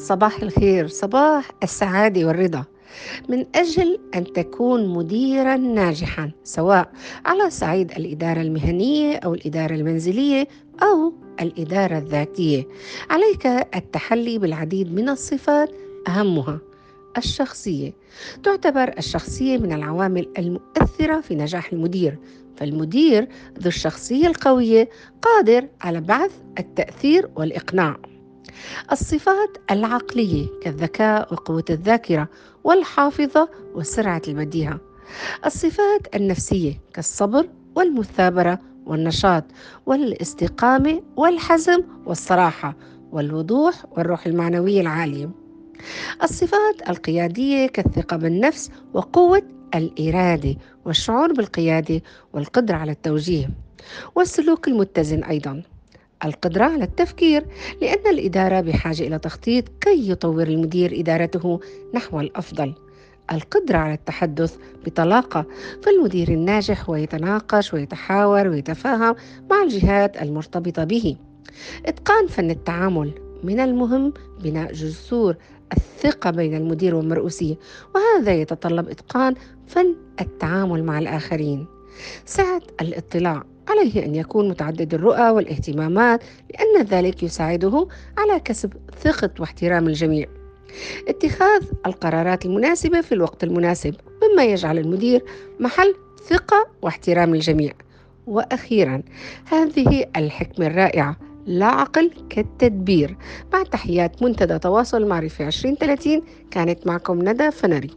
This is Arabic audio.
صباح الخير صباح السعادة والرضا. من أجل أن تكون مديرا ناجحا سواء على صعيد الإدارة المهنية أو الإدارة المنزلية أو الإدارة الذاتية. عليك التحلي بالعديد من الصفات أهمها الشخصية. تعتبر الشخصية من العوامل المؤثرة في نجاح المدير فالمدير ذو الشخصية القوية قادر على بعث التأثير والإقناع. الصفات العقلية كالذكاء وقوة الذاكرة والحافظة وسرعة البديهة الصفات النفسية كالصبر والمثابرة والنشاط والاستقامة والحزم والصراحة والوضوح والروح المعنوية العالية. الصفات القيادية كالثقة بالنفس وقوة الإرادة والشعور بالقيادة والقدرة على التوجيه والسلوك المتزن أيضا. القدرة على التفكير لأن الإدارة بحاجة إلى تخطيط كي يطور المدير إدارته نحو الأفضل. القدرة على التحدث بطلاقة فالمدير الناجح هو يتناقش ويتحاور ويتفاهم مع الجهات المرتبطة به. إتقان فن التعامل من المهم بناء جسور الثقة بين المدير والمرؤوسية وهذا يتطلب إتقان فن التعامل مع الآخرين. سعة الاطلاع. عليه أن يكون متعدد الرؤى والاهتمامات لأن ذلك يساعده على كسب ثقة واحترام الجميع. اتخاذ القرارات المناسبة في الوقت المناسب مما يجعل المدير محل ثقة واحترام الجميع. وأخيرا هذه الحكمة الرائعة لا عقل كالتدبير. مع تحيات منتدى تواصل معرفي 2030 كانت معكم ندى فنري.